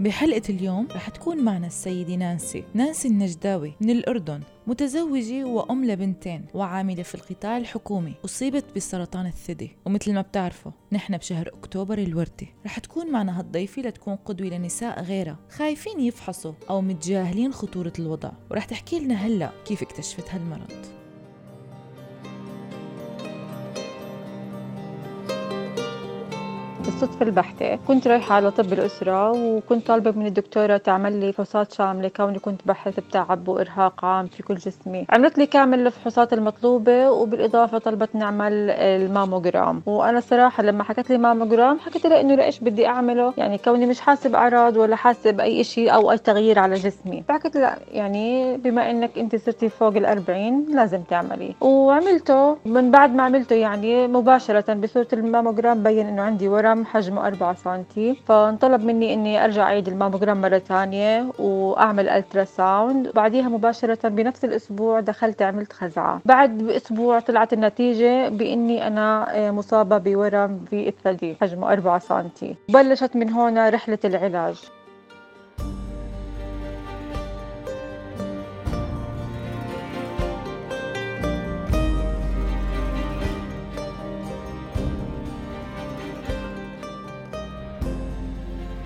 بحلقة اليوم رح تكون معنا السيدة نانسي نانسي النجداوي من الأردن متزوجة وأم لبنتين وعاملة في القطاع الحكومي أصيبت بسرطان الثدي. ومثل ما بتعرفوا نحن بشهر أكتوبر الوردي. رح تكون معنا هالضيفة لتكون قدوة لنساء غيرها. خايفين يفحصوا أو متجاهلين خطورة الوضع. ورح تحكي لنا هلأ كيف اكتشفت هالمرض. بالصدفة البحتة. كنت رايحة على طب الأسرة وكنت طالبة من الدكتورة تعمل لي فحوصات شاملة. كوني كنت بحث بتعب وإرهاق عام في كل جسمي. عملت لي كامل الفحوصات المطلوبة وبالإضافة طلبت نعمل الماموجرام. وأنا صراحة لما حكت لي ماموجرام حكيت لها إنه ليش بدي أعمله؟ يعني كوني مش حاسة بأعراض ولا حاسة بأي شيء أو أي تغيير على جسمي. فحكت لا يعني بما إنك أنت صرتي فوق الأربعين لازم تعملي. وعملته. من بعد ما عملته يعني مباشرة بصورة الماموجرام بين إنه عندي ورم حجمه؟ 4 سم فانطلب مني إني أرجع أعيد الماموجرام مرة ثانية وأعمل ultrasound بعديها مباشرة بنفس الأسبوع دخلت عملت خزعة. بعد بأسبوع طلعت النتيجة بإني أنا آه، مصابة بورم في الثدي. حجمه 4 سم بلشت من هون رحلة العلاج.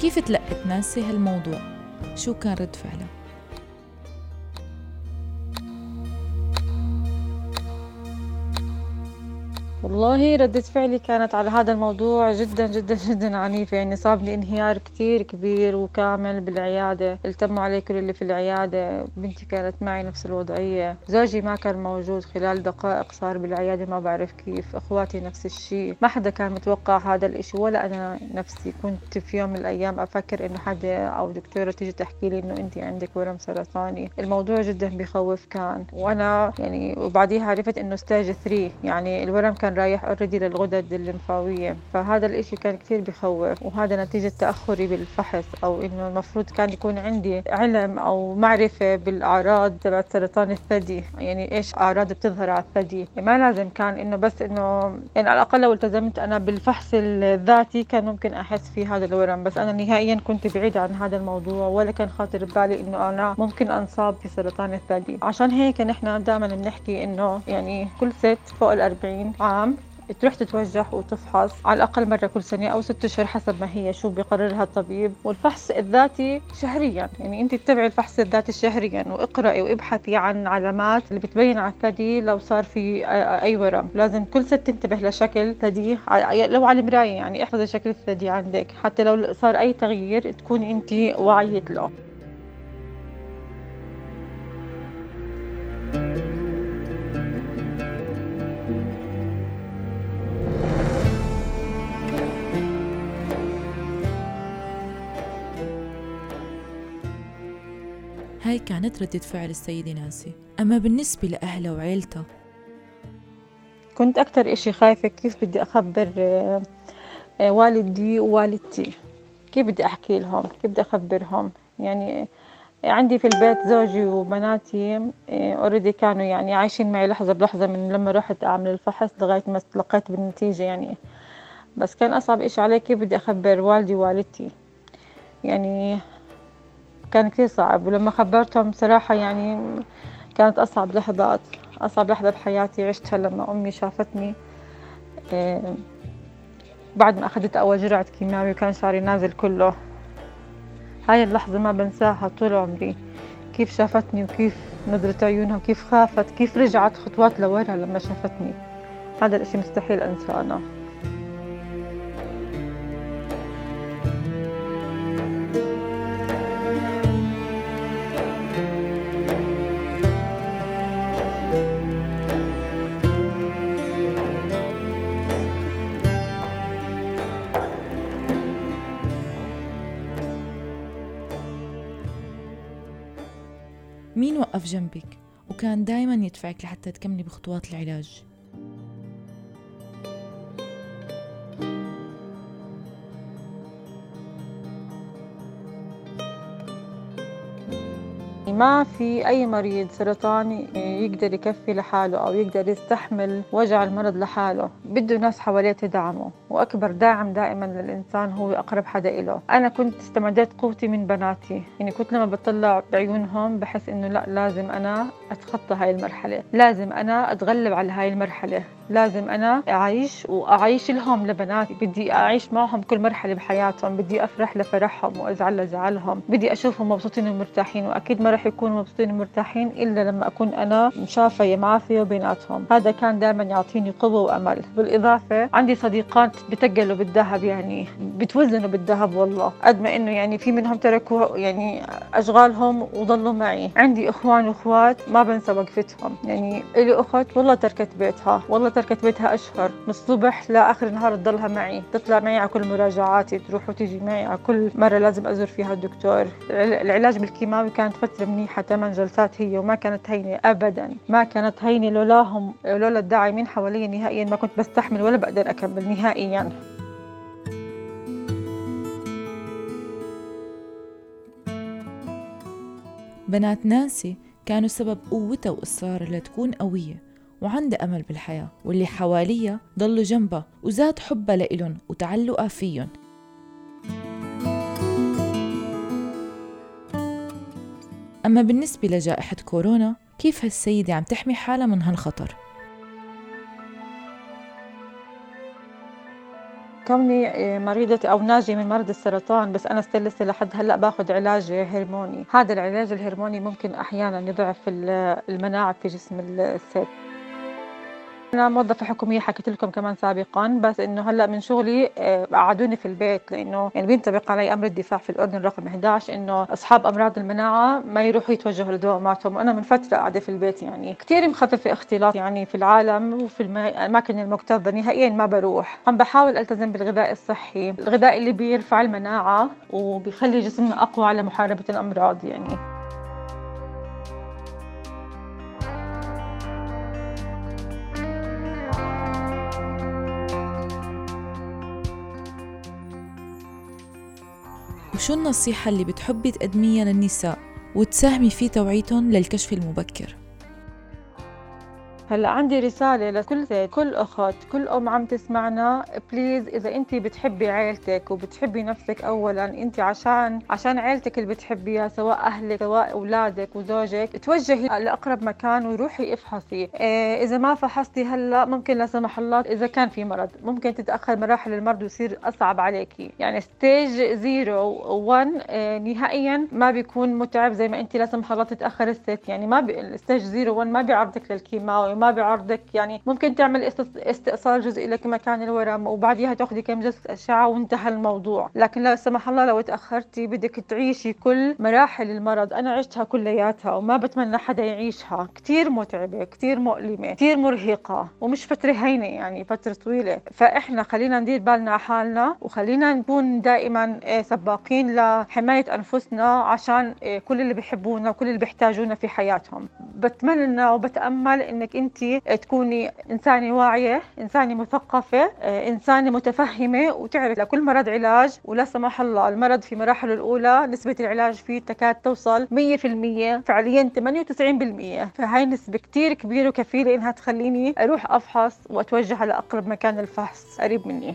كيف تلقت نانسي هالموضوع؟ شو كان رد فعلها؟ والله ردة فعلي كانت على هذا الموضوع جدا جدا جدا عنيفة. يعني صابني انهيار كتير كبير وكامل بالعيادة. التموا علي كل اللي في العيادة. بنتي كانت معي نفس الوضعية. زوجي ما كان موجود. خلال دقائق صار بالعيادة. ما بعرف كيف. اخواتي نفس الشيء. ما حدا كان متوقع هذا الإشي ولا أنا نفسي. كنت في يوم من الأيام أفكر إنه حدا أو دكتورة تيجي تحكي لي إنه انت عندك ورم سرطاني. الموضوع جدا بخوف كان. وأنا يعني وبعديها عرفت إنه stage 3 يعني الورم كان رايح already للغدد الليمفاوية. فهذا الإشي كان كثير بخوف وهذا نتيجة تأخري بالفحص أو إنه المفروض كان يكون عندي علم أو معرفة بالأعراض تبعت سرطان الثدي. يعني إيش أعراض بتظهر على الثدي؟ ما لازم كان إنه بس إنه يعني على الأقل لو التزمت أنا بالفحص الذاتي كان ممكن أحس في هذا الورم. بس أنا نهائيا كنت بعيدة عن هذا الموضوع ولا كان خاطر ببالي إنه أنا ممكن أنصاب بسرطان الثدي. عشان هيك نحن دائما بنحكي إنه يعني كل ست فوق الأربعين عام تروح تتوجه وتفحص على الأقل مرة كل سنة أو ست أشهر حسب ما هي شو بيقررها الطبيب. والفحص الذاتي شهريا يعني أنت تتبعي الفحص الذاتي شهريا واقرأي وابحثي عن علامات اللي بتبين على الثدي لو صار في أي ورم. لازم كل ست تنتبه لشكل ثدي لو على المراية يعني احفظي شكل الثدي عندك. حتى لو صار أي تغيير تكوني أنت واعية له. هاي كانت ردة فعل السيدة نانسي. أما بالنسبة لأهلها وعيلتها؟ كنت أكتر إشي خايفة كيف بدي أخبر آه، والدي ووالدتي. كيف بدي أحكي لهم؟ كيف بدي أخبرهم؟ يعني عندي في البيت زوجي وبناتي already آه، كانوا يعني عايشين معي لحظة بلحظة من لما رحت أعمل الفحص لغاية ما تلقيت بالنتيجة يعني. بس كان أصعب إشي علي كيف بدي أخبر والدي ووالدتي. يعني كان كثير صعب ولما خبرتهم صراحة يعني كانت أصعب لحظات أصعب لحظة بحياتي عشتها لما أمي شافتني إيه، بعد ما أخذت أول جرعة كيماوي وكان شعري نازل كله. هاي اللحظة ما بنساها طول عمري كيف شافتني وكيف نظرة عيونها وكيف خافت كيف رجعت خطوات لورا لما شافتني. هذا الإشي مستحيل أنساه أنا. مين وقف جنبك؟ وكان دايما يدفعك لحتى تكملي بخطوات العلاج. ما في أي مريض سرطاني يقدر يكفي لحاله أو يقدر يستحمل وجع المرض لحاله. بده ناس حواليه تدعمه وأكبر داعم دائما للإنسان هو أقرب حدا إله. أنا كنت استمديت قوتي من بناتي يعني كنت لما بطلع بعيونهم بحس إنه لا لازم أنا أتخطى هاي المرحلة. لازم أنا أتغلب على هاي المرحلة. لازم أنا أعيش وأعيش لهم لبناتي بدي أعيش معهم كل مرحلة بحياتهم. بدي أفرح لفرحهم وأزعل لزعلهم بدي أشوفهم مبسوطين ومرتاحين. وأكيد ما رح يكونوا مبسوطين ومرتاحين إلا لما أكون أنا مشافية معافية بيناتهم هذا كان دائما يعطيني قوة وأمل. بالإضافة عندي صديقات بتقلوا بالذهب يعني بتوزنوا بالذهب والله. قد ما إنه يعني في منهم تركوا يعني أشغالهم وضلوا معي. عندي إخوان وأخوات ما بنسى وقفتهم. يعني إلي أخت والله تركت بيتها. والله تركت بيتها أشهر. من الصبح لآخر النهار تضلها معي. تطلع معي على كل مراجعاتي تروح وتيجي معي على كل مرة لازم أزور فيها الدكتور. العلاج بالكيماوي كانت فترة منيحة ثمان جلسات هي وما كانت هينة أبدا. ما كانت هينة لولاهم لولا الداعمين حوالي نهائيا ما كنت بستحمل ولا بقدر أكمل نهائيا. بنات نانسي كانوا سبب قوتها وإصرارها لتكون قوية وعندها أمل بالحياة واللي حواليها ضلوا جنبها وزاد حبها لإلن وتعلقها فيهم. أما بالنسبة لجائحة كورونا كيف هالسيدة عم تحمي حالها من هالخطر؟ كوني آه، مريضة أو ناجية من مرض السرطان بس أنا لسه لحد هلأ باخذ علاج هرموني هذا العلاج الهرموني ممكن أحيانا يضعف المناعة في جسم الست أنا موظفة حكومية حكيت لكم كمان سابقا بس إنه هلأ من شغلي آه، قعدوني في البيت لأنه يعني بينطبق علي أمر الدفاع في الأردن رقم 11 إنه أصحاب أمراض المناعة ما يروحوا يتوجهوا لدواماتهم. وأنا من فترة قاعدة في البيت يعني كثير مخففة اختلاط يعني في العالم وفي الأماكن المكتظة. نهائيا ما بروح. عم بحاول ألتزم بالغذاء الصحي. الغذاء اللي بيرفع المناعة وبيخلي جسمنا أقوى على محاربة الأمراض يعني. وشو النصيحة اللي بتحبي تقدميها للنساء وتساهمي في توعيتهم للكشف المبكر؟ هلا عندي رسالة لكل زيت كل أخت كل أم عم تسمعنا please إذا أنت بتحبي عيلتك وبتحبي نفسك أولا أنت عشان عشان عيلتك اللي بتحبيها سواء أهلك سواء أولادك وزوجك توجهي لأقرب مكان وروحي افحصي. إيه إذا ما فحصتي هلا ممكن لا سمح الله إذا كان في مرض ممكن تتأخر مراحل المرض ويصير أصعب عليكي. يعني stage zero 1 إيه نهائيا ما بيكون متعب زي ما أنت لا سمح الله تتأخر الست. يعني ما بي... stage zero 1 ما بيعرضك للكيماوي ما بيعرضك يعني ممكن تعمل استئصال جزئي لمكان الورم وبعديها تأخذي كم جلسة أشعة وانتهى الموضوع. لكن لا سمح الله لو تأخرتي بدك تعيشي كل مراحل المرض. أنا عشتها كلياتها وما بتمنى حدا يعيشها. كثير متعبة كثير مؤلمة كثير مرهقة ومش فترة هينة يعني فترة طويلة. فإحنا خلينا ندير بالنا على حالنا وخلينا نكون دائما آه، سباقين لحماية أنفسنا عشان آه، كل اللي بيحبونا وكل اللي بيحتاجونا في حياتهم. بتمنى وبتأمل إنك أنت تكوني إنسانة واعية إنسانة مثقفة آه، إنسانة متفهمة وتعرف لكل مرض علاج ولا سمح الله المرض في مراحله الأولى نسبة العلاج فيه تكاد توصل 100% فعليا 98% فهي نسبة كثير كبيرة وكفيلة إنها تخليني أروح أفحص وأتوجه على أقرب مكان الفحص قريب مني.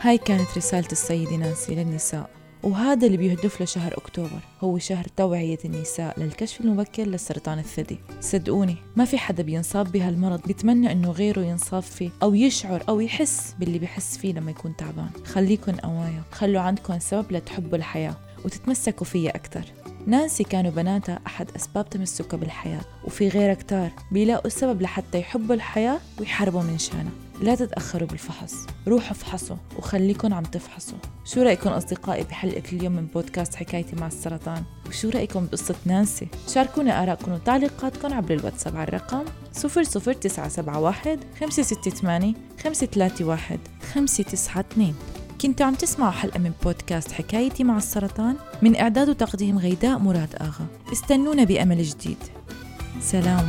هاي كانت رسالة السيدة نانسي للنساء. وهذا اللي بيهدف له شهر أكتوبر هو شهر توعية النساء للكشف المبكر لسرطان الثدي. صدقوني ما في حدا بينصاب بهالمرض بيتمنى إنه غيره ينصاب فيه أو يشعر أو يحس باللي بيحس فيه لما يكون تعبان. خليكن قوايا خلوا عندكم سبب لتحبوا الحياة وتتمسكوا فيها أكتر. نانسي كانوا بناتها أحد أسباب تمسكها بالحياة وفي غيرها كتار بيلاقوا السبب لحتى يحبوا الحياة ويحاربوا من شانها لا تتأخروا بالفحص. روحوا افحصوا وخليكن عم تفحصوا. شو رأيكم أصدقائي بحلقة اليوم من بودكاست حكايتي مع السرطان؟ وشو رأيكم بقصة نانسي؟ شاركونا آراءكم وتعليقاتكم عبر الواتساب على الرقم 00971 568 531 592 كنتوا عم تسمعوا حلقة من بودكاست حكايتي مع السرطان؟ من إعداد وتقديم غيداء مراد آغا. استنونا بأمل جديد. سلام.